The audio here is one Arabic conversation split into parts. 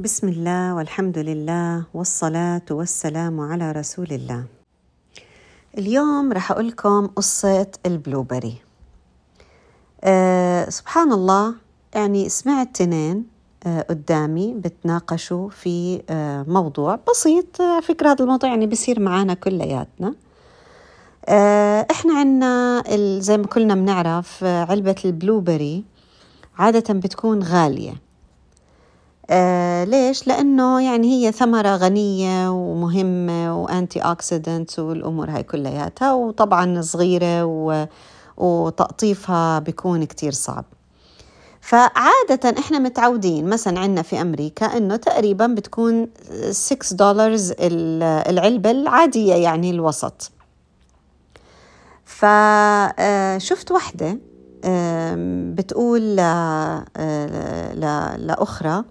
بسم الله والحمد لله والصلاة والسلام على رسول الله. اليوم رح أقول لكم قصة البلوبري. أه سبحان الله يعني سمعت تنين أه قدامي بتناقشوا في أه موضوع بسيط على فكرة هذا الموضوع يعني بصير معنا كلياتنا. أه إحنا عنا زي ما كلنا بنعرف علبة البلوبري عادة بتكون غالية آه ليش؟ لأنه يعني هي ثمرة غنية ومهمة وأنتي أوكسيدنت والأمور هاي كلياتها وطبعا صغيرة وتقطيفها بيكون كتير صعب فعادة إحنا متعودين مثلا عندنا في أمريكا إنه تقريبا بتكون 6 دولار العلبة العادية يعني الوسط فشفت وحدة بتقول لأخرى آه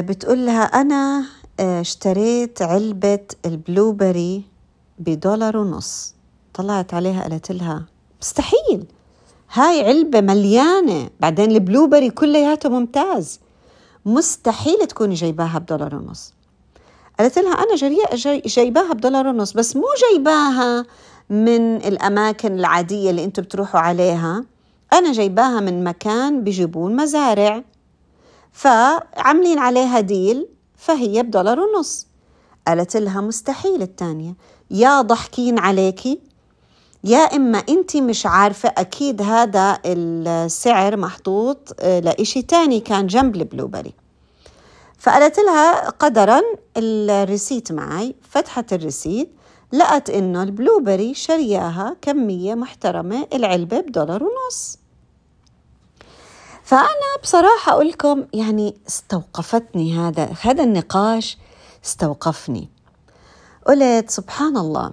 بتقول لها أنا آه اشتريت علبة البلوبري بدولار ونص. طلعت عليها قالت لها مستحيل هاي علبة مليانة بعدين البلوبري كلياته ممتاز. مستحيل تكوني جايباها بدولار ونص. قالت لها أنا جاي جايباها بدولار ونص بس مو جايباها من الأماكن العادية اللي أنتم بتروحوا عليها. أنا جايباها من مكان بيجيبون مزارع. فعاملين عليها ديل فهي بدولار ونص. قالت لها مستحيل الثانية يا ضحكين عليكي. يا إما أنت مش عارفة أكيد هذا السعر محطوط آه، لإشي تاني كان جنب البلوبري. فقالت لها قدرا ال receipt معي فتحت ال receipt لقت إنه ال blueberry شرياها كمية محترمة العلبة بدولار ونص. فأنا بصراحة أقول لكم يعني استوقفتني هذا هذا النقاش استوقفني. قلت سبحان الله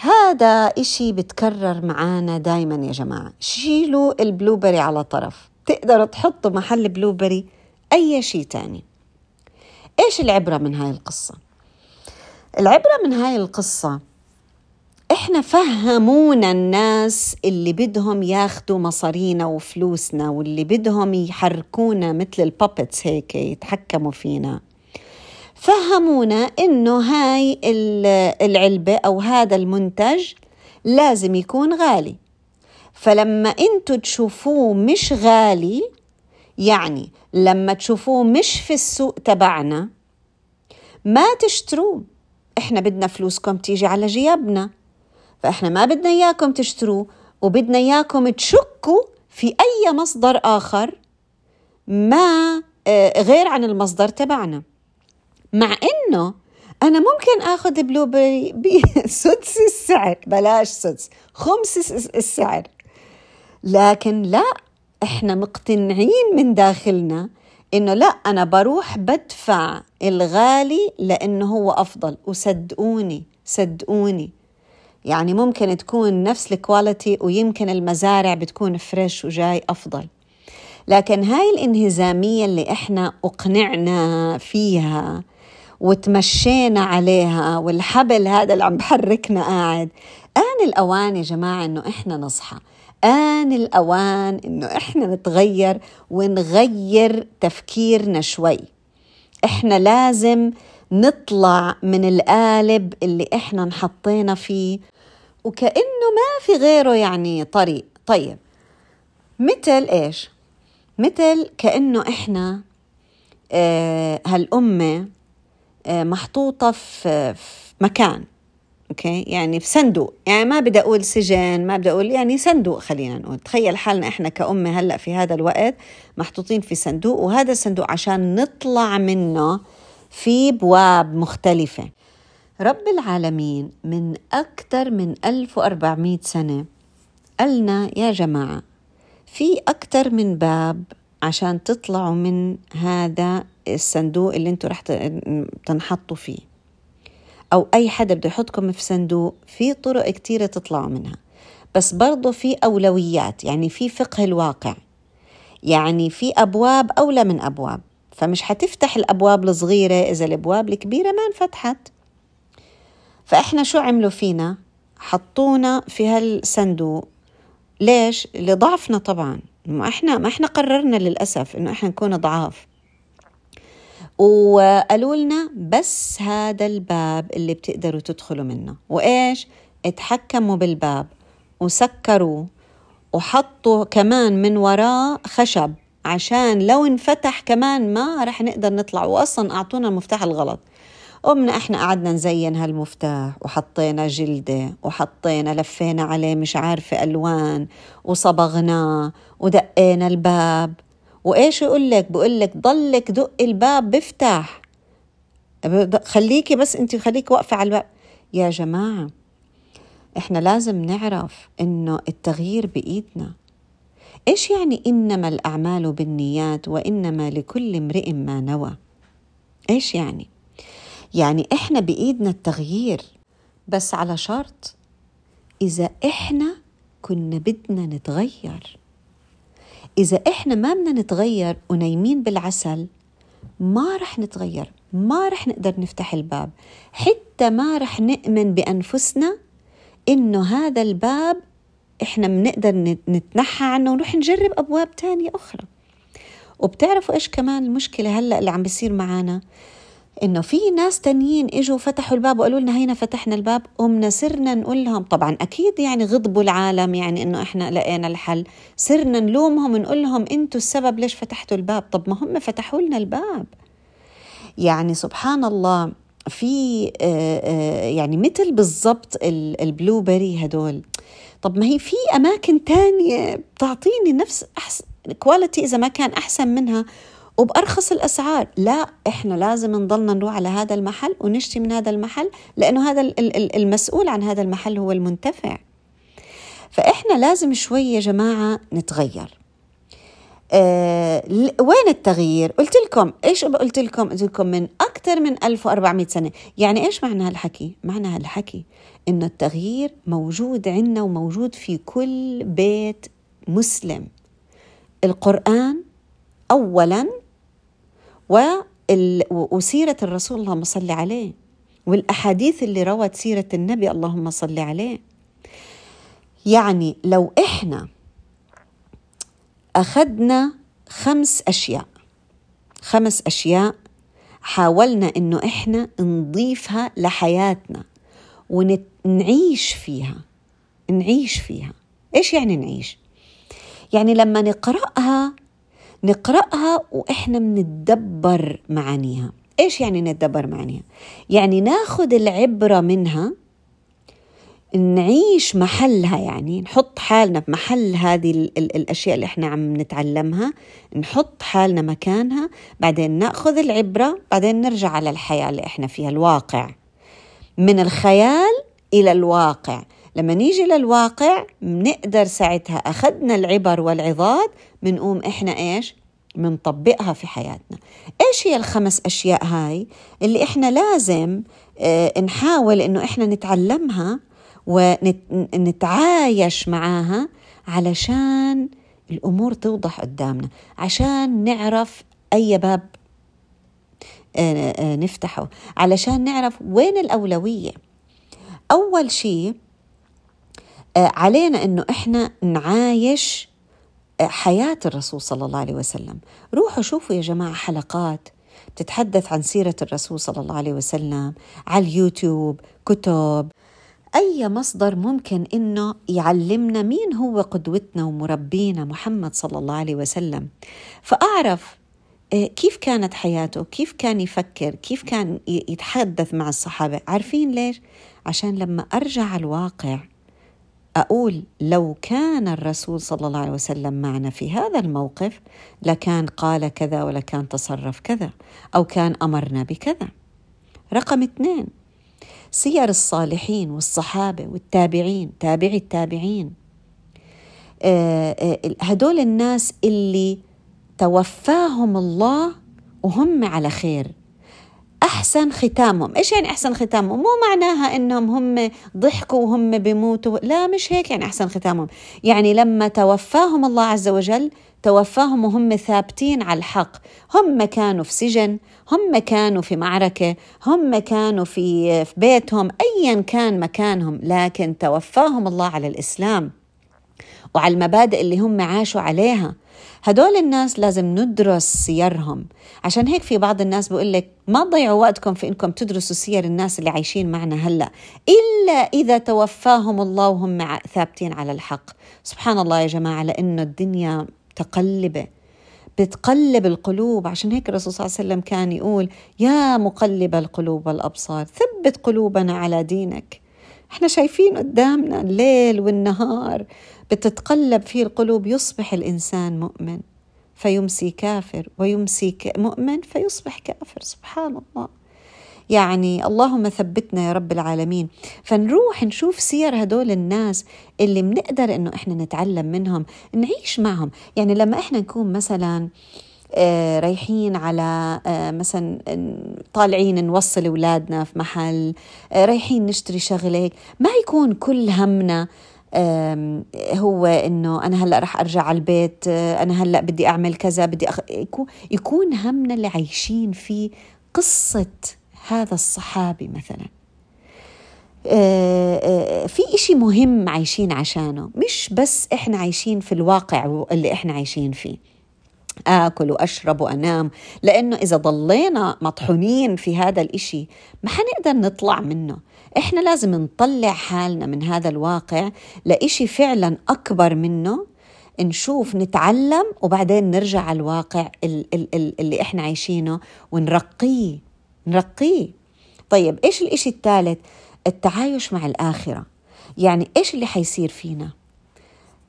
هذا إشي بتكرر معانا دايما يا جماعة. شيلوا ال blueberry على طرف. تقدروا تحطوا محل blueberry أي شيء تاني. إيش العبرة من هاي القصة؟ العبرة من هاي القصة إحنا فهمونا الناس اللي بدهم ياخدوا مصارينا وفلوسنا واللي بدهم يحركونا مثل البابتس هيك يتحكموا فينا. فهمونا إنه هاي العلبة أو هذا المنتج لازم يكون غالي. فلما إنتوا تشوفوه مش غالي يعني لما تشوفوه مش في السوق تبعنا ما تشتروه. إحنا بدنا فلوسكم تيجي على جيابنا. فإحنا ما بدنا إياكم تشتروه وبدنا إياكم تشكوا في أي مصدر آخر ما آه، غير عن المصدر تبعنا. مع إنه أنا ممكن آخذ بلوبري بسدس السعر بلاش سدس خمس السعر. لكن لا إحنا مقتنعين من داخلنا إنه لا أنا بروح بدفع الغالي لأنه هو أفضل. وصدقوني صدقوني. يعني ممكن تكون نفس ال quality ويمكن المزارع بتكون fresh وجاي أفضل. لكن هاي الانهزامية اللي إحنا أقنعنا فيها وتمشينا عليها والحبل هذا اللي عم بحركنا قاعد آن الأوان يا جماعة إنه إحنا نصحى. آن الأوان إنه إحنا نتغير ونغير تفكيرنا شوي. إحنا لازم نطلع من القالب اللي إحنا انحطينا فيه وكأنه ما في غيره يعني طريق. طيب مثل إيش؟ مثل كأنه إحنا آه هالأمة آه محطوطة في, في مكان أوكي؟ يعني في صندوق. يعني ما بدي أقول سجن ما بدي أقول يعني صندوق خلينا نقول. تخيل حالنا إحنا كأمة هلأ في هذا الوقت محطوطين في صندوق وهذا الصندوق عشان نطلع منه في بواب مختلفة. رب العالمين من أكثر من 1400 سنة قالنا يا جماعة في أكثر من باب عشان تطلعوا من هذا الصندوق اللي أنتوا رح تنحطوا فيه. أو أي حدا بده يحطكم في صندوق في طرق كتيرة تطلعوا منها. بس برضو في أولويات يعني في فقه الواقع. يعني في أبواب أولى من أبواب. فمش حتفتح الأبواب الصغيرة إذا الأبواب الكبيرة ما انفتحت. فإحنا شو عملوا فينا؟ حطونا في هالصندوق. ليش؟ لضعفنا طبعا. ما إحنا ما إحنا قررنا للأسف إنه إحنا نكون ضعاف. وقالوا لنا بس هذا الباب اللي بتقدروا تدخلوا منه. وإيش؟ اتحكموا بالباب وسكروه وحطوا كمان من وراه خشب. عشان لو انفتح كمان ما رح نقدر نطلع. واصلا أعطونا المفتاح الغلط. قمنا إحنا قعدنا نزين هالمفتاح وحطينا جلدة وحطينا لفينا عليه مش عارفة ألوان وصبغناه ودقينا الباب. وإيش يقول لك؟ بقول لك ضلك دق الباب بفتح. خليكي بس أنت خليكي واقفة على الباب. يا جماعة إحنا لازم نعرف إنه التغيير بإيدنا. إيش يعني إنما الأعمال بالنيات وإنما لكل امرئ ما نوى؟ إيش يعني؟ يعني إحنا بإيدنا التغيير بس على شرط إذا إحنا كنا بدنا نتغير. إذا إحنا ما بدنا نتغير ونايمين بالعسل ما رح نتغير ما رح نقدر نفتح الباب. حتى ما رح نؤمن بأنفسنا إنه هذا الباب إحنا بنقدر نتنحى عنه ونروح نجرب أبواب تانية أخرى. وبتعرفوا إيش كمان المشكلة هلأ اللي عم بيصير معنا إنه في ناس تانيين إجوا فتحوا الباب وقالوا لنا هينا فتحنا الباب قمنا صرنا نقول لهم طبعا أكيد يعني غضبوا العالم يعني إنه إحنا لقينا الحل. صرنا نلومهم ونقول لهم أنتوا السبب ليش فتحتوا الباب؟ طب ما هم فتحوا لنا الباب. يعني سبحان الله في آه، آه، يعني مثل بالضبط ال blueberry هدول. طب ما هي في أماكن تانية بتعطيني نفس احسن quality إذا ما كان أحسن منها. وبأرخص الأسعار لا إحنا لازم نضلنا نروح على هذا المحل ونشتري من هذا المحل لأنه هذا المسؤول عن هذا المحل هو المنتفع فإحنا لازم شوي يا جماعة نتغير آه وين التغيير؟ قلت لكم إيش قلت لكم؟ قلت لكم من أكثر من 1400 سنة، يعني إيش معنى هالحكي؟ معنى هالحكي إنه التغيير موجود عندنا وموجود في كل بيت مسلم. القرآن اولا وسيرة الرسول اللهم صل عليه والأحاديث اللي روت سيرة النبي اللهم صل عليه يعني لو إحنا أخذنا خمس أشياء خمس أشياء حاولنا إنه إحنا نضيفها لحياتنا ونعيش فيها نعيش فيها إيش يعني نعيش؟ يعني لما نقرأها نقرأها وإحنا بنتدبر معانيها. إيش يعني نتدبر معانيها؟ يعني ناخذ العبرة منها نعيش محلها يعني نحط حالنا في محل هذه الأشياء اللي إحنا عم نتعلمها نحط حالنا مكانها بعدين نأخذ العبرة بعدين نرجع على الحياة اللي إحنا فيها الواقع. من الخيال إلى الواقع. لما نيجي للواقع بنقدر ساعتها أخذنا العبر والعظات بنقوم إحنا إيش؟ بنطبقها في حياتنا. إيش هي الخمس أشياء هاي اللي إحنا لازم آه، نحاول إنه إحنا نتعلمها ونتعايش معاها علشان الأمور توضح قدامنا عشان نعرف أي باب آه، آه، نفتحه علشان نعرف وين الأولوية. أول شيء علينا إنه إحنا نعايش آه، حياة الرسول صلى الله عليه وسلم. روحوا شوفوا يا جماعة حلقات تتحدث عن سيرة الرسول صلى الله عليه وسلم على اليوتيوب كتب. أي مصدر ممكن إنه يعلمنا مين هو قدوتنا ومربينا محمد صلى الله عليه وسلم؟ فأعرف آه، كيف كانت حياته؟ كيف كان يفكر؟ كيف كان يتحدث مع الصحابة؟ عارفين ليش؟ عشان لما أرجع على الواقع أقول لو كان الرسول صلى الله عليه وسلم معنا في هذا الموقف لكان قال كذا ولكان تصرف كذا أو كان أمرنا بكذا. رقم اثنين سير الصالحين والصحابة والتابعين تابعي التابعين. آه، آه، هدول الناس اللي توفاهم الله وهم على خير. أحسن ختامهم. إيش يعني أحسن ختامهم؟ مو معناها إنهم هم ضحكوا وهم بيموتوا. لا مش هيك يعني أحسن ختامهم. يعني لما توفاهم الله عز وجل توفاهم وهم ثابتين على الحق. هم كانوا في سجن هم كانوا في معركة هم كانوا في, في بيتهم أيا كان مكانهم لكن توفاهم الله على الإسلام. وعلى المبادئ اللي هم عاشوا عليها. هدول الناس لازم ندرس سيرهم. عشان هيك في بعض الناس بيقول لك ما تضيعوا وقتكم في إنكم تدرسوا سير الناس اللي عايشين معنا هلأ إلا إذا توفاهم الله وهم ثابتين على الحق. سبحان الله يا جماعة لأنه الدنيا متقلبة. بتقلب القلوب. عشان هيك الرسول صلى الله عليه وسلم كان يقول يا مقلب القلوب والأبصار ثبت قلوبنا على دينك. إحنا شايفين قدامنا الليل والنهار. بتتقلب فيه القلوب يصبح الإنسان مؤمن فيمسي كافر ويمسي مؤمن فيصبح كافر سبحان الله. يعني اللهم ثبتنا يا رب العالمين. فنروح نشوف سير هدول الناس اللي بنقدر إنه إحنا نتعلم منهم نعيش معهم. يعني لما إحنا نكون مثلا آه رايحين على آه مثلا طالعين نوصل أولادنا في محل آه رايحين نشتري شغلة ما يكون كل همنا هو إنه أنا هلأ رح أرجع على البيت آه، أنا هلأ بدي أعمل كذا بدي أخ... يكون همنا اللي عايشين فيه قصة هذا الصحابي مثلا. آه، آه، في إشي مهم عايشين عشانه مش بس إحنا عايشين في الواقع اللي إحنا عايشين فيه. آكل وأشرب وأنام لأنه إذا ضلينا مطحونين في هذا الإشي ما حنقدر نطلع منه. إحنا لازم نطلع حالنا من هذا الواقع لإشي فعلا أكبر منه نشوف نتعلم وبعدين نرجع على الواقع اللي إحنا عايشينه ونرقيه نرقيه. طيب إيش الإشي الثالث؟ التعايش مع الآخرة. يعني إيش اللي حيصير فينا؟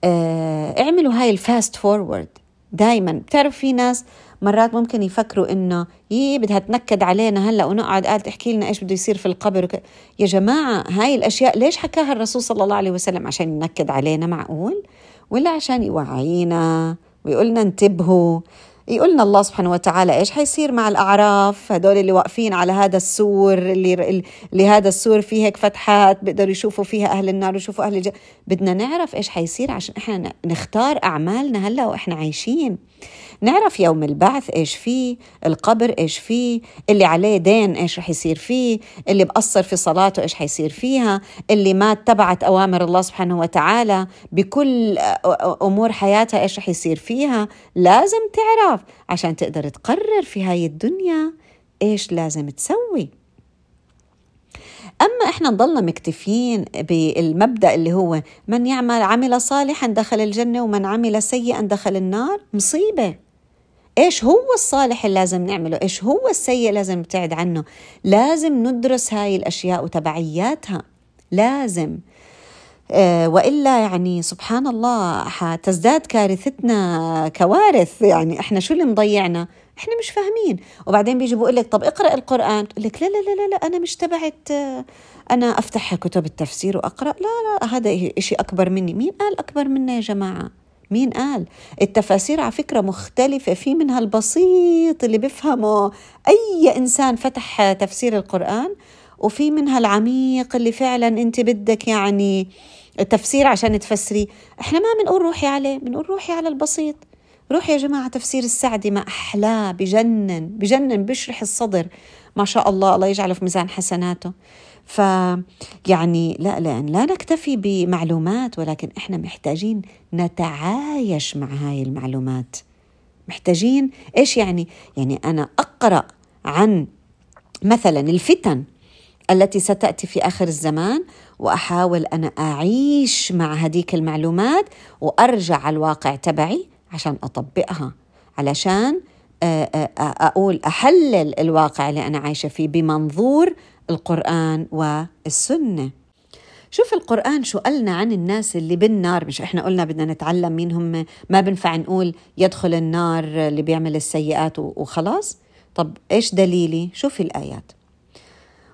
آه اعملوا هاي ال fast forward. دائما بتعرف في ناس مرات ممكن يفكروا إنه يي بدها تنكد علينا هلأ ونقعد قاعد تحكي لنا إيش بده يصير في القبر وك... يا جماعة هاي الأشياء ليش حكاها الرسول صلى الله عليه وسلم؟ عشان ينكد علينا معقول؟ ولا عشان يوعينا ويقولنا انتبهوا؟ يقولنا الله سبحانه وتعالى إيش حيصير مع الأعراف؟ هدول اللي واقفين على هذا السور اللي اللي هذا السور فيه هيك فتحات بيقدروا يشوفوا فيها أهل النار ويشوفوا أهل الجنه بدنا نعرف إيش حيصير عشان إحنا نختار أعمالنا هلأ وإحنا عايشين. نعرف يوم البعث إيش فيه القبر إيش فيه اللي عليه دين إيش رح يصير فيه اللي بقصر في صلاته إيش حيصير فيها اللي ما اتبعت أوامر الله سبحانه وتعالى بكل أمور حياتها إيش رح يصير فيها. لازم تعرف عشان تقدر تقرر في هاي الدنيا إيش لازم تسوي. أما إحنا نضلنا مكتفين بالمبدأ اللي هو من يعمل عمل صالحا دخل الجنة ومن عمل سيئا دخل النار مصيبة. إيش هو الصالح اللي لازم نعمله؟ إيش هو السيء لازم نبتعد عنه؟ لازم ندرس هاي الأشياء وتبعياتها. لازم. آه وإلا يعني سبحان الله حتزداد كارثتنا كوارث. يعني إحنا شو اللي مضيعنا؟ إحنا مش فاهمين. وبعدين بيجي بقول لك طب اقرأ القرآن. تقول لك لا لا لا لا أنا مش تبعت آه، أنا أفتح كتب التفسير وأقرأ. لا لا هذا شيء أكبر مني. مين قال أكبر منا يا جماعة؟ مين قال؟ التفاسير على فكرة مختلفة في منها البسيط اللي بيفهمه أي إنسان فتح تفسير القرآن وفي منها العميق اللي فعلا أنت بدك يعني تفسير عشان تفسري. إحنا ما بنقول روحي عليه بنقول روحي على البسيط. روحي يا جماعة تفسير السعدي ما أحلاه بجنن بجنن بيشرح الصدر. ما شاء الله الله يجعله في ميزان حسناته. ف يعني لا لا لا نكتفي بمعلومات ولكن إحنا محتاجين نتعايش مع هاي المعلومات. محتاجين إيش يعني؟ يعني أنا أقرأ عن مثلا الفتن التي ستأتي في آخر الزمان وأحاول أنا أعيش مع هذيك المعلومات وأرجع على الواقع تبعي عشان أطبقها علشان أقول أحلل الواقع اللي أنا عايشة فيه بمنظور القرآن والسنة. شوف القرآن شو قالنا عن الناس اللي بالنار مش إحنا قلنا بدنا نتعلم مين هم ما بنفع نقول يدخل النار اللي بيعمل السيئات وخلاص. طب إيش دليلي؟ شوف الآيات.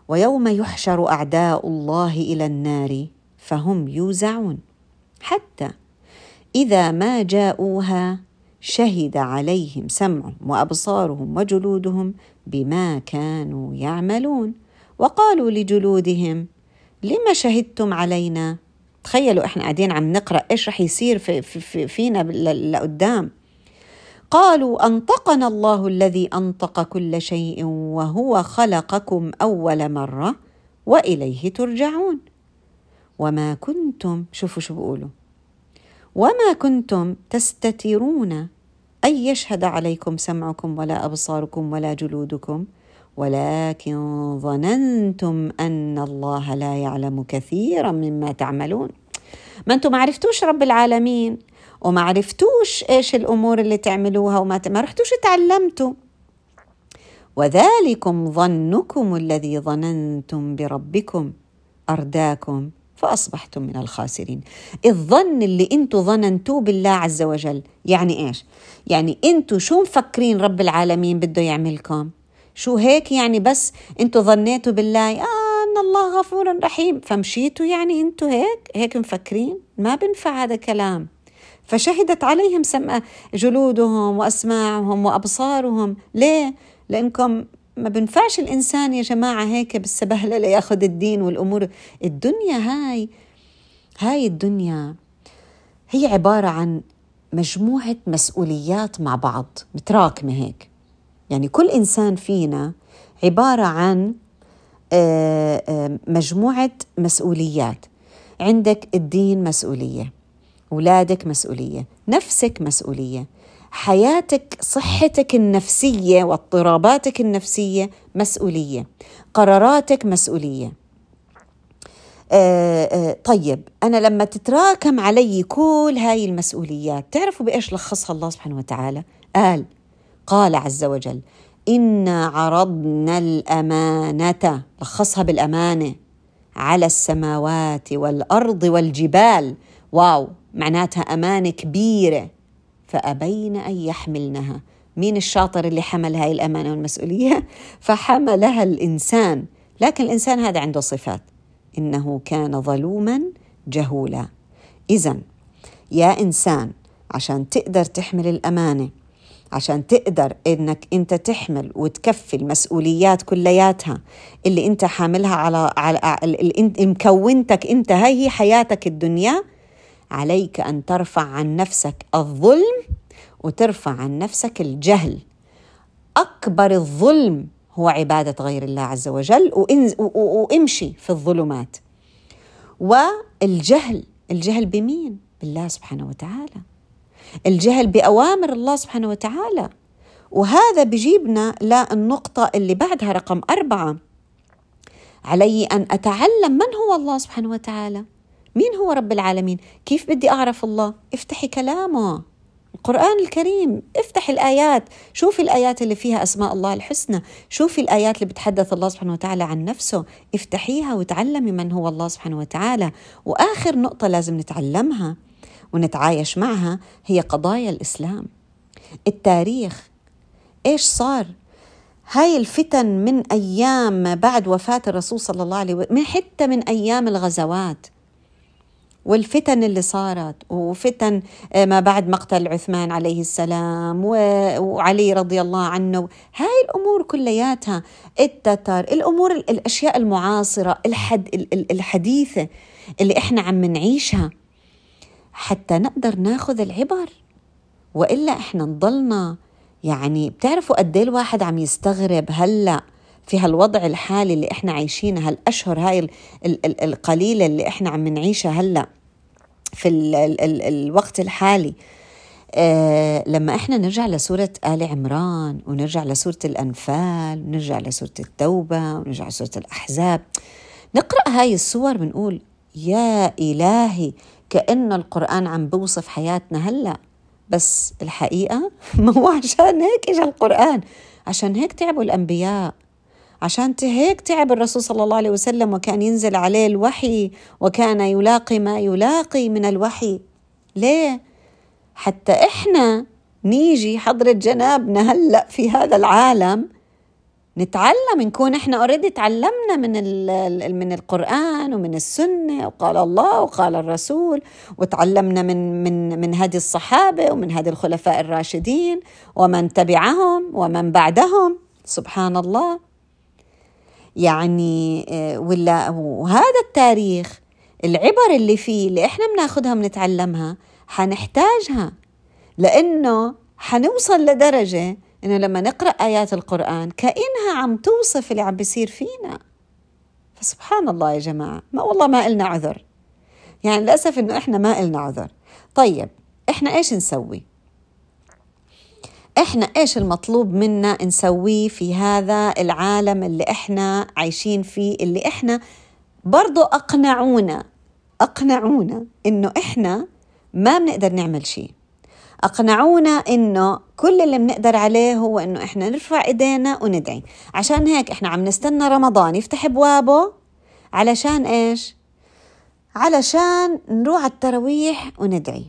ويوم يحشر أعداء الله إلى النار فهم يوزعون. حتى إذا ما جاءوها شهد عليهم سمعهم وأبصارهم وجلودهم بما كانوا يعملون. وقالوا لجلودهم لما شهدتم علينا؟ تخيلوا إحنا قاعدين عم نقرأ إيش رح يصير في في فينا لقدام. قالوا أنطقنا الله الذي أنطق كل شيء وهو خلقكم أول مرة وإليه ترجعون. وما كنتم شوفوا شو بيقولوا وما كنتم تستترون أن يشهد عليكم سمعكم ولا أبصاركم ولا جلودكم ولكن ظننتم أن الله لا يعلم كثيرا مما تعملون. ما أنتم ما عرفتوش رب العالمين وما عرفتوش إيش الأمور اللي تعملوها وما ما رحتوش تعلمتوا. وذلكم ظنكم الذي ظننتم بربكم أرداكم فأصبحتم من الخاسرين. الظن اللي أنتوا ظننتوه بالله عز وجل يعني إيش؟ يعني أنتوا شو مفكرين رب العالمين بده يعملكم؟ شو هيك يعني بس أنتوا ظنيتوا بالله آه إن الله غفور رحيم. فمشيتوا يعني أنتوا هيك هيك مفكرين ما بنفع هذا كلام. فشهدت عليهم سمع جلودهم وأسماعهم وأبصارهم. ليه؟ لأنكم ما بنفعش الإنسان يا جماعة هيك بالسبهلة ياخذ الدين والأمور. الدنيا هاي هاي الدنيا هي عبارة عن مجموعة مسؤوليات مع بعض متراكمة هيك. يعني كل إنسان فينا عبارة عن آه، آه، مجموعة مسؤوليات. عندك الدين مسؤولية أولادك مسؤولية نفسك مسؤولية حياتك صحتك النفسية واضطراباتك النفسية مسؤولية قراراتك مسؤولية. آه آه طيب أنا لما تتراكم علي كل هاي المسؤوليات تعرفوا بإيش لخصها الله سبحانه وتعالى؟ قال قال عز وجل إنا عرضنا الأمانة لخصها بالأمانة على السماوات والأرض والجبال واو معناتها أمانة كبيرة. فأبين أن يحملنها. مين الشاطر اللي حمل هاي الأمانة والمسؤولية؟ فحملها الإنسان. لكن الإنسان هذا عنده صفات. إنه كان ظلوما جهولا. إذا يا إنسان عشان تقدر تحمل الأمانة عشان تقدر إنك أنت تحمل وتكفي المسؤوليات كلياتها اللي أنت حاملها على على مكونتك أنت هاي هي حياتك الدنيا. عليك أن ترفع عن نفسك الظلم وترفع عن نفسك الجهل. أكبر الظلم هو عبادة غير الله عز وجل وامشي في الظلمات. والجهل الجهل بمين؟ بالله سبحانه وتعالى. الجهل بأوامر الله سبحانه وتعالى. وهذا بجيبنا للنقطة اللي بعدها رقم أربعة. علي أن أتعلم من هو الله سبحانه وتعالى. مين هو رب العالمين؟ كيف بدي أعرف الله؟ افتحي كلامه. القرآن الكريم افتح الآيات. شوفي الآيات اللي فيها أسماء الله الحسنى. شوفي الآيات اللي بتحدث الله سبحانه وتعالى عن نفسه. افتحيها وتعلمي من هو الله سبحانه وتعالى. وآخر نقطة لازم نتعلمها. ونتعايش معها هي قضايا الإسلام. التاريخ إيش صار؟ هاي الفتن من أيام بعد وفاة الرسول صلى الله عليه وسلم حتى من أيام الغزوات. والفتن اللي صارت وفتن آه، ما بعد مقتل عثمان عليه السلام وعلي رضي الله عنه. هاي الأمور كلياتها التتر الأمور الأشياء المعاصرة الحد الحديثة اللي إحنا عم نعيشها. حتى نقدر ناخذ العبر. وإلا إحنا نضلنا يعني بتعرفوا قد إيه الواحد عم يستغرب هلأ في هالوضع الحالي اللي إحنا عايشينه هالأشهر هاي ال ال القليلة اللي إحنا عم نعيشها هلأ في ال ال ال الوقت الحالي. آه لما إحنا نرجع لسورة آل عمران ونرجع لسورة الأنفال ونرجع لسورة التوبة ونرجع لسورة الأحزاب نقرأ هاي السور بنقول يا إلهي كأن القرآن عم بوصف حياتنا هلأ بس الحقيقة ما هو عشان هيك إجا القرآن عشان هيك تعبوا الأنبياء عشان هيك تعب الرسول صلى الله عليه وسلم وكان ينزل عليه الوحي وكان يلاقي ما يلاقي من الوحي. ليه؟ حتى إحنا نيجي حضرة جنابنا هلأ في هذا العالم نتعلم نكون إحنا اوريدي تعلمنا من من القرآن ومن السنة وقال الله وقال الرسول وتعلمنا من من من هدي الصحابة ومن هدي الخلفاء الراشدين ومن تبعهم ومن بعدهم. سبحان الله. يعني آه، ولا وهذا التاريخ العبر اللي فيه اللي إحنا بناخذها بنتعلمها حنحتاجها لأنه حنوصل لدرجة إنه لما نقرأ آيات القرآن كأنها عم توصف اللي عم بيصير فينا. فسبحان الله يا جماعة ما والله ما إلنا عذر. يعني للأسف إنه إحنا ما إلنا عذر. طيب إحنا إيش نسوي؟ إحنا إيش المطلوب منا نسويه في هذا العالم اللي إحنا عايشين فيه اللي إحنا برضو أقنعونا أقنعونا إنه إحنا ما بنقدر نعمل شيء. أقنعونا إنه كل اللي بنقدر عليه هو إنه إحنا نرفع إيدينا وندعي. عشان هيك إحنا عم نستنى رمضان يفتح أبوابه. علشان إيش؟ علشان نروح على التراويح وندعي.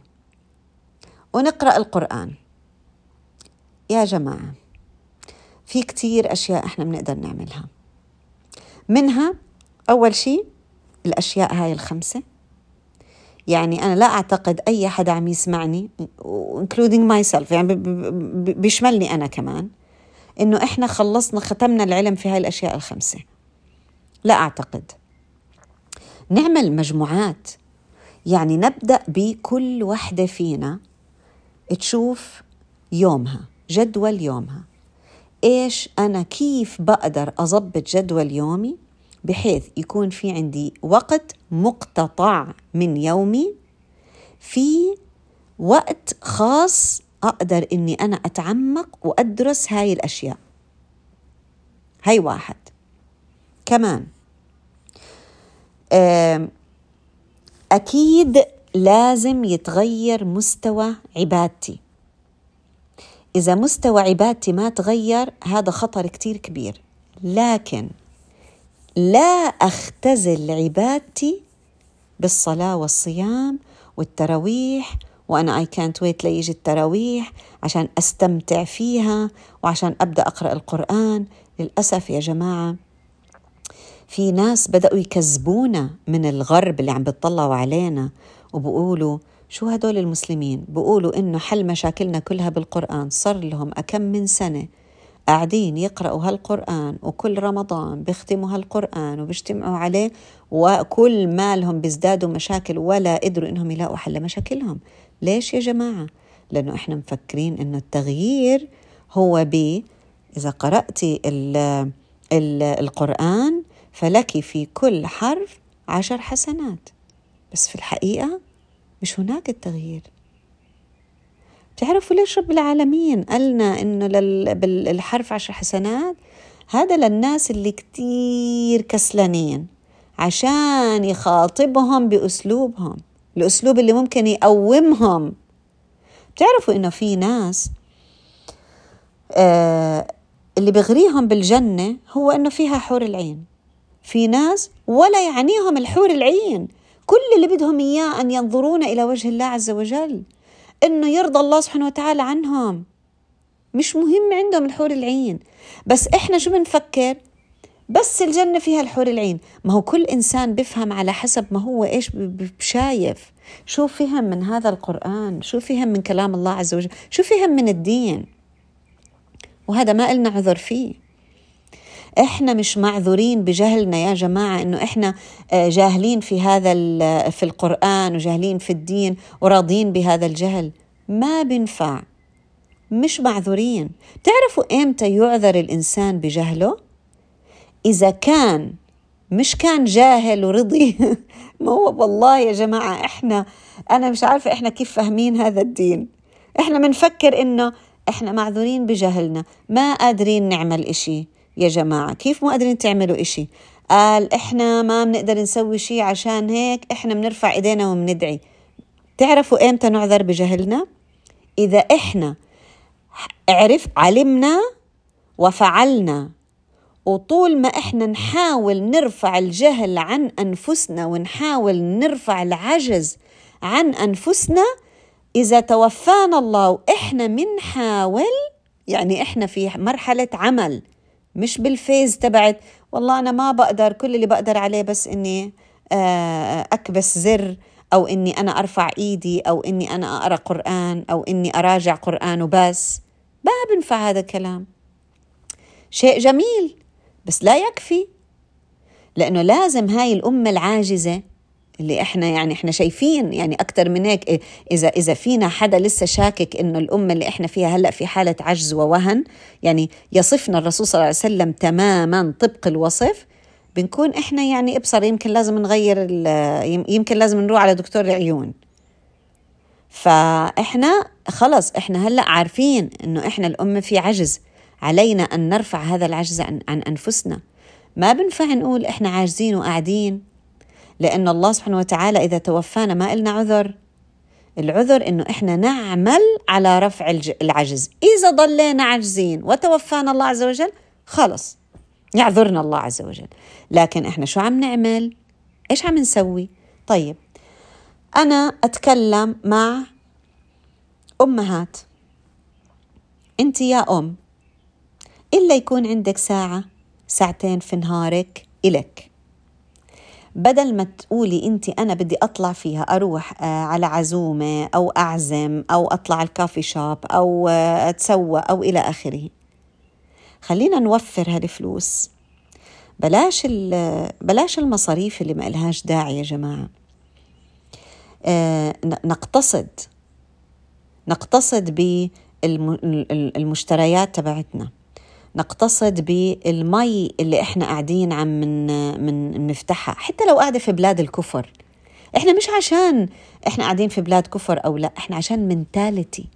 ونقرأ القرآن. يا جماعة في كتير أشياء إحنا بنقدر نعملها. منها أول شيء الأشياء هاي الخمسة. يعني أنا لا أعتقد أي حدا عم يسمعني including myself يعني بيشملني أنا كمان إنه إحنا خلصنا ختمنا العلم في هاي الأشياء الخمسة. لا أعتقد. نعمل مجموعات. يعني نبدأ بكل وحدة فينا تشوف يومها جدول يومها. إيش أنا كيف بقدر أضبط جدول يومي بحيث يكون في عندي وقت مقتطع من يومي في وقت خاص أقدر إني أنا أتعمق وأدرس هاي الأشياء. هاي واحد. كمان أكيد لازم يتغير مستوى عبادتي. إذا مستوى عبادتي ما تغير هذا خطر كتير كبير. لكن لا أختزل عبادتي بالصلاة والصيام والتراويح وأنا اي كانت ويت ليجي التراويح عشان أستمتع فيها وعشان أبدأ أقرأ القرآن. للأسف يا جماعة في ناس بدأوا يكذبونا من الغرب اللي عم بيطلعوا علينا وبقولوا شو هدول المسلمين؟ بقولوا إنه حل مشاكلنا كلها بالقرآن صار لهم أكم من سنة قاعدين يقرأوا هالقرآن وكل رمضان بيختموا هالقرآن وبيجتمعوا عليه وكل مالهم بيزدادوا مشاكل ولا قدروا إنهم يلاقوا حل مشاكلهم ليش يا جماعة؟ لأنه إحنا مفكرين إنه التغيير هو ب إذا قرأتي ال ال القرآن فلك في كل حرف عشر حسنات. بس في الحقيقة مش هناك التغيير. بتعرفوا ليش رب العالمين قالنا إنه بالحرف عشر حسنات؟ هذا للناس اللي كتير كسلانين عشان يخاطبهم بأسلوبهم الأسلوب اللي ممكن يقومهم. بتعرفوا إنه في ناس آه اللي بغريهم بالجنة هو إنه فيها حور العين. في ناس ولا يعنيهم الحور العين كل اللي بدهم إياه أن ينظرون إلى وجه الله عز وجل. إنه يرضى الله سبحانه وتعالى عنهم. مش مهم عندهم الحور العين. بس إحنا شو بنفكر؟ بس الجنة فيها الحور العين. ما هو كل إنسان بفهم على حسب ما هو إيش بشايف شو فهم من هذا القرآن؟ شو فهم من كلام الله عز وجل؟ شو فهم من الدين؟ وهذا ما إلنا عذر فيه. إحنا مش معذورين بجهلنا يا جماعة إنه إحنا آه، جاهلين في هذا في القرآن وجاهلين في الدين وراضين بهذا الجهل. ما بنفع. مش معذورين. تعرفوا إمتى يعذر الإنسان بجهله؟ إذا كان مش كان جاهل ورضي. ما هو والله يا جماعة إحنا أنا مش عارفة إحنا كيف فاهمين هذا الدين. إحنا بنفكر إنه إحنا معذورين بجهلنا. ما قادرين نعمل إشي. يا جماعة كيف مو قادرين تعملوا إشي؟ قال إحنا ما بنقدر نسوي شيء عشان هيك إحنا بنرفع إيدينا وبندعي تعرفوا إمتى نعذر بجهلنا؟ إذا إحنا عرف علمنا وفعلنا وطول ما إحنا نحاول نرفع الجهل عن أنفسنا ونحاول نرفع العجز عن أنفسنا إذا توفانا الله وإحنا منحاول يعني إحنا في مرحلة عمل. مش بالفيز تبعت. والله أنا ما بقدر كل اللي بقدر عليه بس إني آه، أكبس زر أو إني أنا أرفع إيدي أو إني أنا أقرأ قرآن أو إني أراجع قرآن وبس. ما بنفع هذا الكلام. شيء جميل بس لا يكفي. لأنه لازم هاي الأمة العاجزة اللي إحنا يعني إحنا شايفين يعني أكثر من هيك إذا إذا فينا حدا لسه شاكك إنه الأمة اللي إحنا فيها هلأ في حالة عجز ووهن يعني يصفنا الرسول صلى الله عليه وسلم تماما طبق الوصف بنكون إحنا يعني إبصر يمكن لازم نغير يمكن لازم نروح على دكتور العيون فإحنا خلص إحنا هلأ عارفين إنه إحنا الأمة في عجز علينا أن نرفع هذا العجز عن, عن أنفسنا. ما بنفع نقول إحنا عاجزين وقاعدين. لأن الله سبحانه وتعالى إذا توفانا ما إلنا عذر. العذر إنه إحنا نعمل على رفع العجز. إذا ضلينا عاجزين وتوفانا الله عز وجل خلص. يعذرنا الله عز وجل. لكن إحنا شو عم نعمل؟ إيش عم نسوي؟ طيب أنا أتكلم مع أمهات. أنت يا أم إلا يكون عندك ساعة ساعتين في نهارك إلك. بدل ما تقولي انت أنا بدي أطلع فيها أروح آه، على عزومة أو أعزم أو أطلع الكافي شوب أو آه، أتسوى أو إلى آخره. خلينا نوفر هالفلوس. بلاش بلاش المصاريف اللي ما لهاش داعي يا جماعة. آه، نقتصد نقتصد بالمشتريات تبعتنا. نقتصد بالمي اللي إحنا قاعدين عم من من نفتحها حتى لو قاعدة في بلاد الكفر. إحنا مش عشان إحنا قاعدين في بلاد كفر أو لا إحنا عشان منتاليتي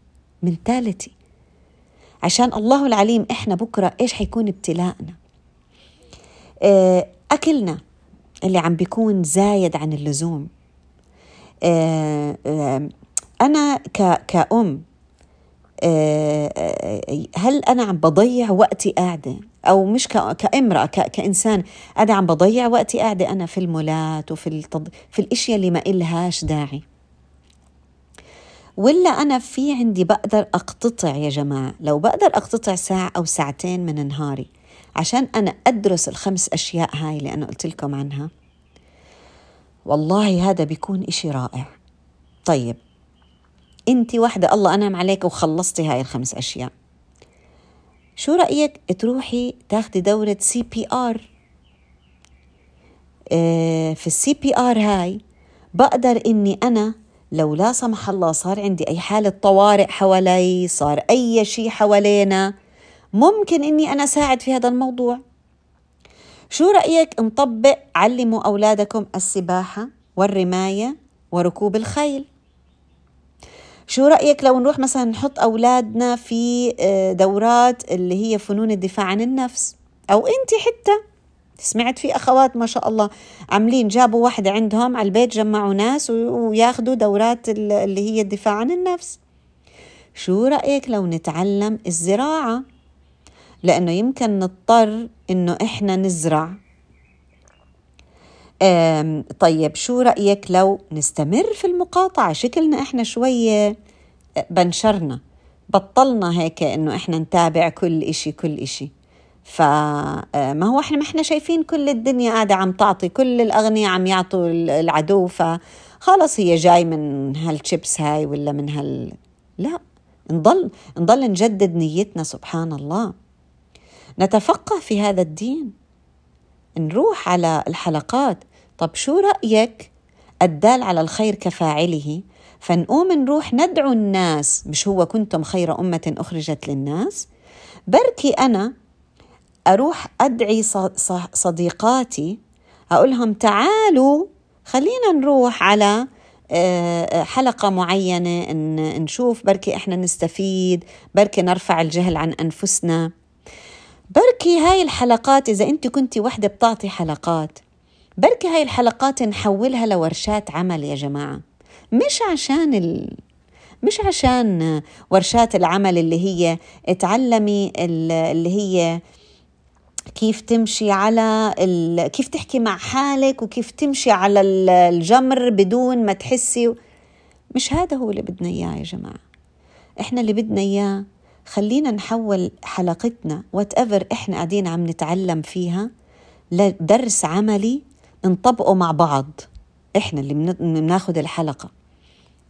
منتاليتي عشان الله العليم إحنا بكرة إيش حيكون ابتلاءنا آه، أكلنا اللي عم بيكون زايد عن اللزوم. آه، آه، أنا كأم هل أنا عم بضيع وقتي قاعدة؟ أو مش كامرأة كإنسان أنا عم بضيع وقتي قاعدة أنا في المولات وفي التض... في الإشياء اللي ما إلهاش داعي. ولا أنا في عندي بقدر أقتطع يا جماعة؟ لو بقدر أقتطع ساعة أو ساعتين من نهاري عشان أنا أدرس الخمس أشياء هاي اللي أنا قلت لكم عنها والله هذا بيكون إشي رائع. طيب انت واحدة الله أنعم عليك وخلصتي هاي الخمس أشياء. شو رأيك تروحي تاخدي دورة CPR؟ في ال CPR هاي بقدر إني أنا لو لا سمح الله صار عندي أي حالة طوارئ حوالي صار أي شيء حوالينا ممكن إني أنا ساعد في هذا الموضوع. شو رأيك نطبق علموا أولادكم السباحة والرماية وركوب الخيل؟ شو رأيك لو نروح مثلا نحط أولادنا في آه، دورات اللي هي فنون الدفاع عن النفس؟ أو أنت حتى. سمعت في أخوات ما شاء الله عاملين جابوا واحدة عندهم على البيت جمعوا ناس وياخدوا دورات اللي هي الدفاع عن النفس. شو رأيك لو نتعلم الزراعة؟ لأنه يمكن نضطر إنه إحنا نزرع. طيب شو رأيك لو نستمر في المقاطعة؟ شكلنا إحنا شوية آه، بنشرنا بطلنا هيك إنه إحنا نتابع كل إشي كل إشي. فما آه، هو إحنا ما إحنا شايفين كل الدنيا قاعدة عم تعطي كل الأغنياء عم يعطوا العدو فخلص هي جاي من هالشيبس هاي ولا من هال لا نضل نضل نجدد نيتنا سبحان الله. نتفقه في هذا الدين. نروح على الحلقات. طب شو رأيك؟ الدال على الخير كفاعله. فنقوم نروح ندعو الناس. مش هو كنتم خير أمة أخرجت للناس؟ بركي أنا أروح أدعي صديقاتي. أقولهم تعالوا خلينا نروح على آه، حلقة معينة نشوف بركي إحنا نستفيد بركي نرفع الجهل عن أنفسنا. بركي هاي الحلقات إذا أنت كنت وحدة بتعطي حلقات بركي هاي الحلقات نحولها لورشات عمل يا جماعة. مش عشان ال... مش عشان ورشات العمل اللي هي اتعلمي اللي هي كيف تمشي على ال... كيف تحكي مع حالك وكيف تمشي على الجمر بدون ما تحسي مش هذا هو اللي بدنا إياه يا جماعة. إحنا اللي بدنا إياه خلينا نحول حلقتنا وات ايفر إحنا قاعدين عم نتعلم فيها لدرس عملي نطبقه مع بعض. إحنا اللي بناخذ الحلقة.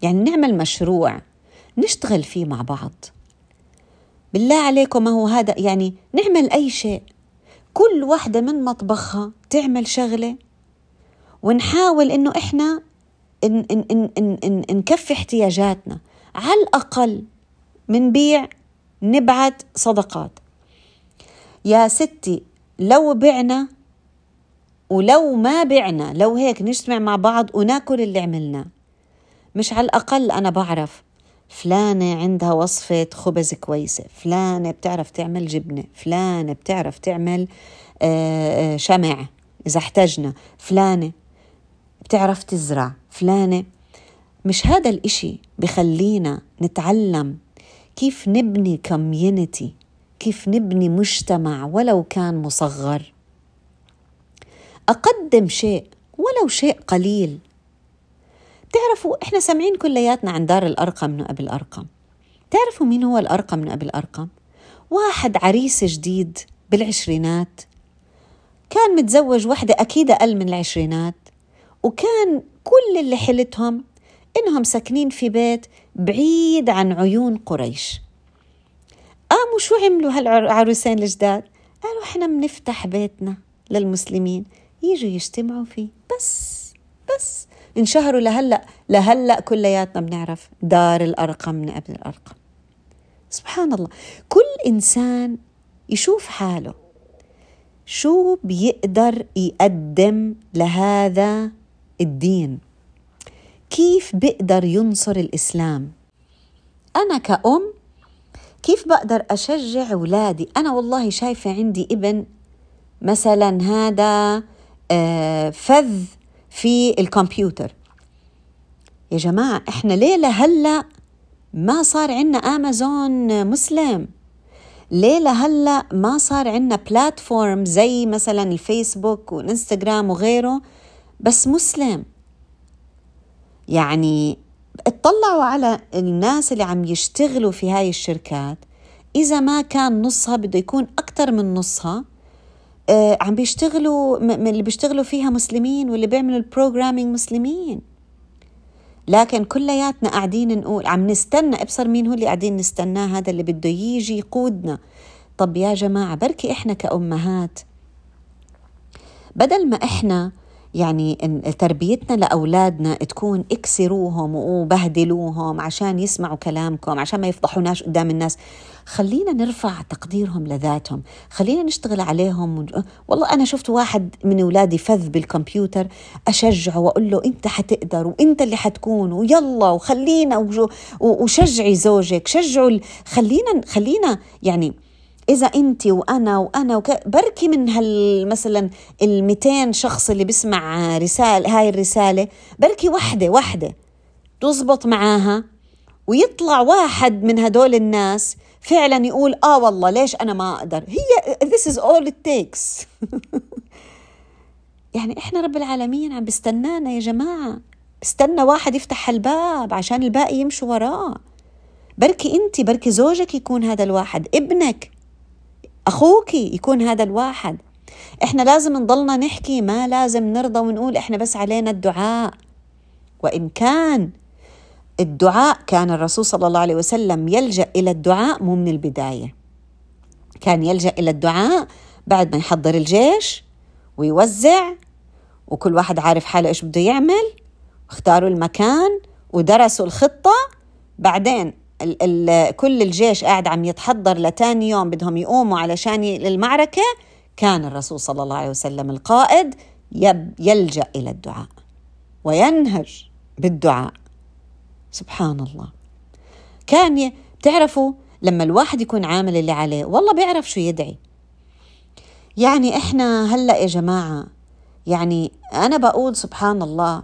يعني نعمل مشروع نشتغل فيه مع بعض. بالله عليكم ما هو هذا يعني نعمل أي شيء. كل واحدة من مطبخها تعمل شغلة. ونحاول إنه إحنا إن إن إن إن إن نكفي احتياجاتنا. على الأقل منبيع نبعت صدقات. يا ستي لو بعنا ولو ما بعنا لو هيك نجتمع مع بعض وناكل اللي عملناه مش على الأقل أنا بعرف فلانة عندها وصفة خبز كويسة فلانة بتعرف تعمل جبنة فلانة بتعرف تعمل آه، آه، شمع إذا احتجنا فلانة بتعرف تزرع فلانة. مش هذا الإشي بخلينا نتعلم كيف نبني كوميونتي كيف نبني مجتمع ولو كان مصغر؟ أقدم شيء ولو شيء قليل. بتعرفوا إحنا سامعين كلياتنا عن دار الأرقم من أبي الأرقم. تعرفوا مين هو الأرقم من أبي الأرقم؟ واحد عريس جديد بالعشرينات. كان متزوج وحدة أكيد أقل من العشرينات. وكان كل اللي حلتهم إنهم ساكنين في بيت بعيد عن عيون قريش. قاموا شو عملوا هالعروسين الجداد؟ قالوا إحنا بنفتح بيتنا للمسلمين يجوا يجتمعوا فيه. بس بس انشهروا لهلأ لهلأ كلياتنا بنعرف دار الأرقم من ابن الأرقم. سبحان الله. كل إنسان يشوف حاله. شو بيقدر يقدم لهذا الدين؟ كيف بيقدر ينصر الإسلام؟ أنا كأم كيف بقدر أشجع أولادي؟ أنا والله شايفة عندي ابن مثلا هذا آه، فذ في الكمبيوتر. يا جماعة إحنا ليه لهلا ما صار عندنا امازون مسلم. ليه لهلا ما صار عندنا بلاتفورم زي مثلا الفيسبوك والإنستغرام وغيره بس مسلم. يعني اطلعوا على الناس اللي عم يشتغلوا في هاي الشركات. إذا ما كان نصها بده يكون أكثر من نصها آه، عم بيشتغلوا من اللي بيشتغلوا فيها مسلمين واللي بيعملوا البروجرامينج مسلمين. لكن كلياتنا قاعدين نقول عم نستنى أبصر مين هو اللي قاعدين نستناه؟ هذا اللي بده يجي يقودنا. طب يا جماعة بركي إحنا كأمهات بدل ما إحنا يعني تربيتنا لأولادنا تكون اكسروهم وبهدلوهم عشان يسمعوا كلامكم عشان ما يفضحوناش قدام الناس. خلينا نرفع تقديرهم لذاتهم خلينا نشتغل عليهم والله أنا شفت واحد من أولادي فذ بالكمبيوتر أشجعه وأقول له أنت حتقدر وأنت اللي حتكون ويلا وخلينا وشجعي زوجك شجعوا خلينا خلينا يعني إذا أنت وأنا وأنا وك... بركي من هال مثلا ال 200 شخص اللي بيسمع رساله هاي الرسالة بركي وحدة وحدة تزبط معاها ويطلع واحد من هدول الناس فعلا يقول آه والله ليش أنا ما أقدر؟ هي this is all it takes. يعني إحنا رب العالمين عم بستنانا يا جماعة. بستنى واحد يفتح الباب عشان الباقي يمشوا وراه. بركي أنت بركي زوجك يكون هذا الواحد ابنك. أخوك يكون هذا الواحد. إحنا لازم نضلنا نحكي ما لازم نرضى ونقول إحنا بس علينا الدعاء. وإن كان الدعاء كان الرسول صلى الله عليه وسلم يلجأ إلى الدعاء مو من البداية. كان يلجأ إلى الدعاء بعد ما يحضر الجيش ويوزع وكل واحد عارف حاله إيش بده يعمل. واختاروا المكان ودرسوا الخطة. بعدين ال ال كل الجيش قاعد عم يتحضر لتاني يوم بدهم يقوموا علشان للمعركة. كان الرسول صلى الله عليه وسلم القائد يلجأ إلى الدعاء وينهج بالدعاء. سبحان الله. كان بتعرفوا لما الواحد يكون عامل اللي عليه والله بيعرف شو يدعي. يعني إحنا هلأ يا جماعة يعني أنا بقول سبحان الله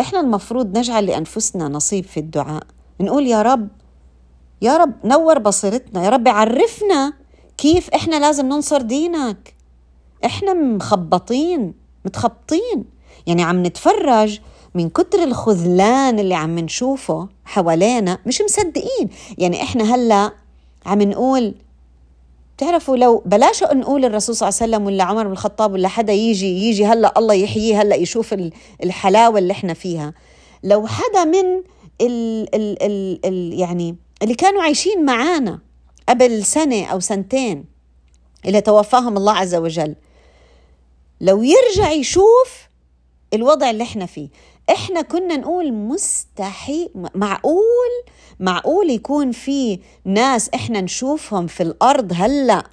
إحنا المفروض نجعل لأنفسنا نصيب في الدعاء. نقول يا رب يا رب نور بصيرتنا. يا رب عرفنا كيف إحنا لازم ننصر دينك. إحنا مخبطين متخبطين. يعني عم نتفرج من كتر الخذلان اللي عم نشوفه حوالينا مش مصدقين. يعني إحنا هلأ عم نقول بتعرفوا لو بلاش نقول الرسول صلى الله عليه وسلم ولا عمر بن الخطاب ولا حدا يجي يجي هلأ الله يحييه هلأ يشوف الحلاوة اللي إحنا فيها. لو حدا من ال ال ال ال يعني اللي كانوا عايشين معانا قبل سنة أو سنتين اللي توفاهم الله عز وجل. لو يرجع يشوف الوضع اللي إحنا فيه إحنا كنا نقول مستحيل معقول معقول يكون في ناس إحنا نشوفهم في الأرض هلأ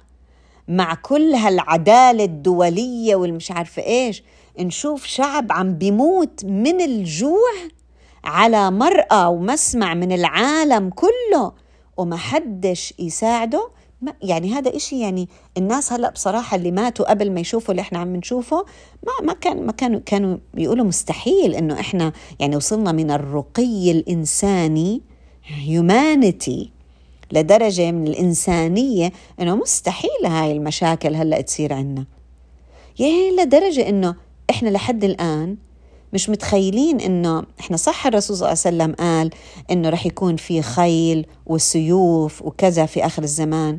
مع كل هالعدالة الدولية والمش عارفة إيش. نشوف شعب عم بيموت من الجوع على مرأى ومسمع من العالم كله وما حدش يساعده. ما يعني هذا إشي يعني الناس هلأ بصراحة اللي ماتوا قبل ما يشوفوا اللي إحنا عم نشوفه ما ما كان ما كانوا كانوا بيقولوا مستحيل إنه إحنا يعني وصلنا من الرقي الإنساني هيومانيتي لدرجة من الإنسانية إنه مستحيل هاي المشاكل هلأ تصير عنا. يعني لدرجة إنه إحنا لحد الآن مش متخيلين إنه إحنا صح الرسول صلى الله عليه وسلم قال إنه رح يكون في خيل وسيوف وكذا في آخر الزمان.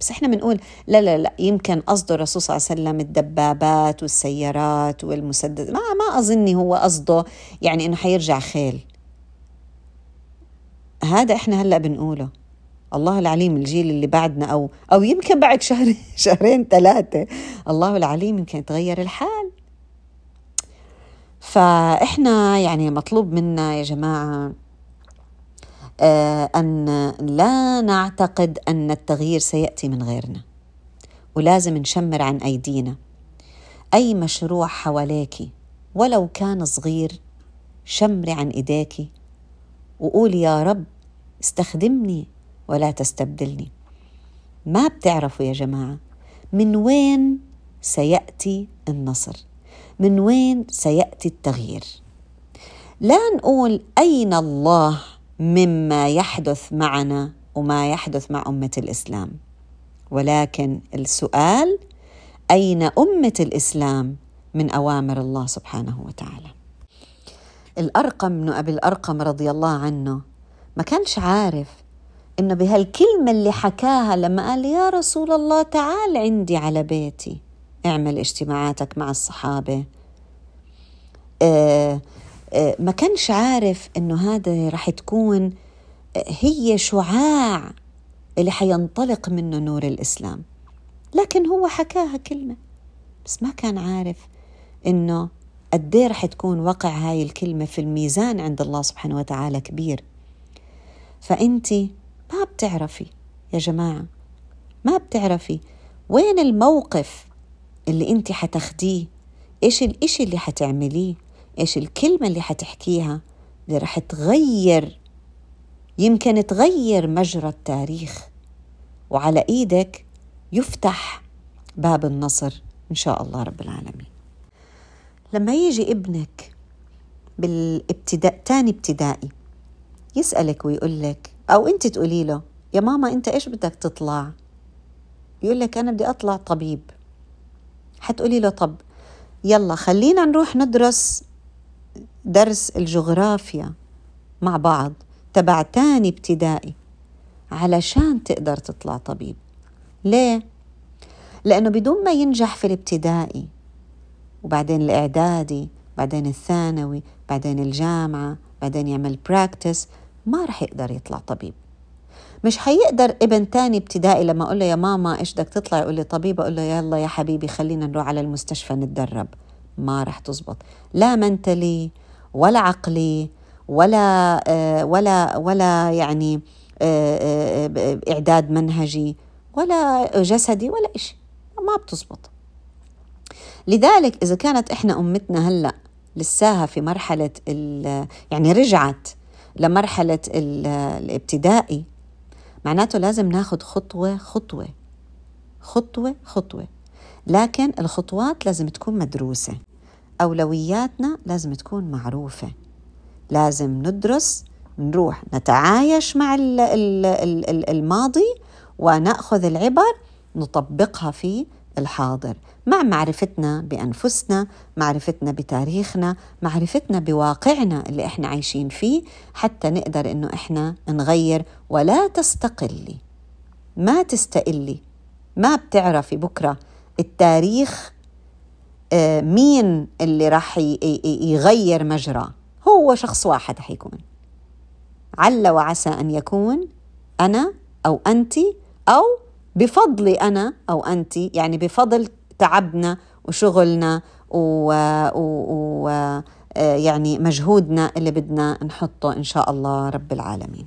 بس إحنا بنقول لا لا لا يمكن قصده الرسول صلى الله عليه وسلم الدبابات والسيارات والمسدس. ما ما أظني هو قصده يعني إنه حيرجع خيل. هذا إحنا هلأ بنقوله. الله العليم الجيل اللي بعدنا أو أو يمكن بعد شهر شهرين ثلاثة. الله العليم يمكن يتغير الحال. فإحنا يعني مطلوب منا يا جماعة آه، أن لا نعتقد أن التغيير سيأتي من غيرنا ولازم نشمر عن أيدينا. أي مشروع حواليك ولو كان صغير شمري عن إيديك وقولي يا رب استخدمني ولا تستبدلني. ما بتعرفوا يا جماعة من وين سيأتي النصر. من وين سيأتي التغيير؟ لا نقول أين الله مما يحدث معنا وما يحدث مع أمة الإسلام ولكن السؤال أين أمة الإسلام من أوامر الله سبحانه وتعالى؟ الأرقم بن أبي الأرقم رضي الله عنه ما كانش عارف إنه بهالكلمة اللي حكاها لما قال يا رسول الله تعال عندي على بيتي. اعمل اجتماعاتك مع الصحابة. آه آه ما كانش عارف إنه هذا رح تكون هي شعاع اللي حينطلق منه نور الإسلام. لكن هو حكاها كلمة بس ما كان عارف إنه قد إيه رح تكون وقع هاي الكلمة في الميزان عند الله سبحانه وتعالى كبير. فأنت ما بتعرفي يا جماعة ما بتعرفي وين الموقف اللي انت حتاخديه إيش الاشي اللي حتعمليه إيش الكلمة اللي حتحكيها اللي رح تغير يمكن تغير مجرى التاريخ. وعلى إيدك يفتح باب النصر إن شاء الله رب العالمين. لما يجي ابنك بالابتداء تاني ابتدائي يسألك ويقول لك أو أنت تقولي له يا ماما أنت إيش بدك تطلع؟ يقول لك أنا بدي أطلع طبيب. حتقولي له طب يلا خلينا نروح ندرس درس الجغرافيا مع بعض تبع تاني ابتدائي علشان تقدر تطلع طبيب ليه؟ لأنه بدون ما ينجح في الابتدائي وبعدين الإعدادي بعدين الثانوي بعدين الجامعة بعدين يعمل براكتس ما رح يقدر يطلع طبيب مش حيقدر ابن تاني ابتدائي لما أقول له يا ماما إيش بدك تطلع؟ يقول لي طبيب. أقول له يلا يا حبيبي خلينا نروح على المستشفى نتدرب. ما رح تزبط. لا منتلي ولا عقلي ولا آه، ولا ولا يعني آه، آه، إعداد منهجي ولا جسدي ولا شيء ما بتزبط. لذلك إذا كانت إحنا أمتنا هلأ لساها في مرحلة يعني رجعت لمرحلة الابتدائي معناته لازم ناخد خطوة خطوة. خطوة خطوة. لكن الخطوات لازم تكون مدروسة. أولوياتنا لازم تكون معروفة. لازم ندرس نروح نتعايش مع الماضي ونأخذ العبر نطبقها في الحاضر. مع معرفتنا بأنفسنا معرفتنا بتاريخنا معرفتنا بواقعنا اللي إحنا عايشين فيه حتى نقدر إنه إحنا نغير ولا تستقلي. ما تستقلي. ما بتعرفي بكرة التاريخ آه، مين اللي راح يغير مجرى هو شخص واحد حيكون عل وعسى أن يكون أنا أو انت أو بفضلي أنا أو انت يعني بفضل تعبنا وشغلنا و, و... و... يعني مجهودنا اللي بدنا نحطه إن شاء الله رب العالمين.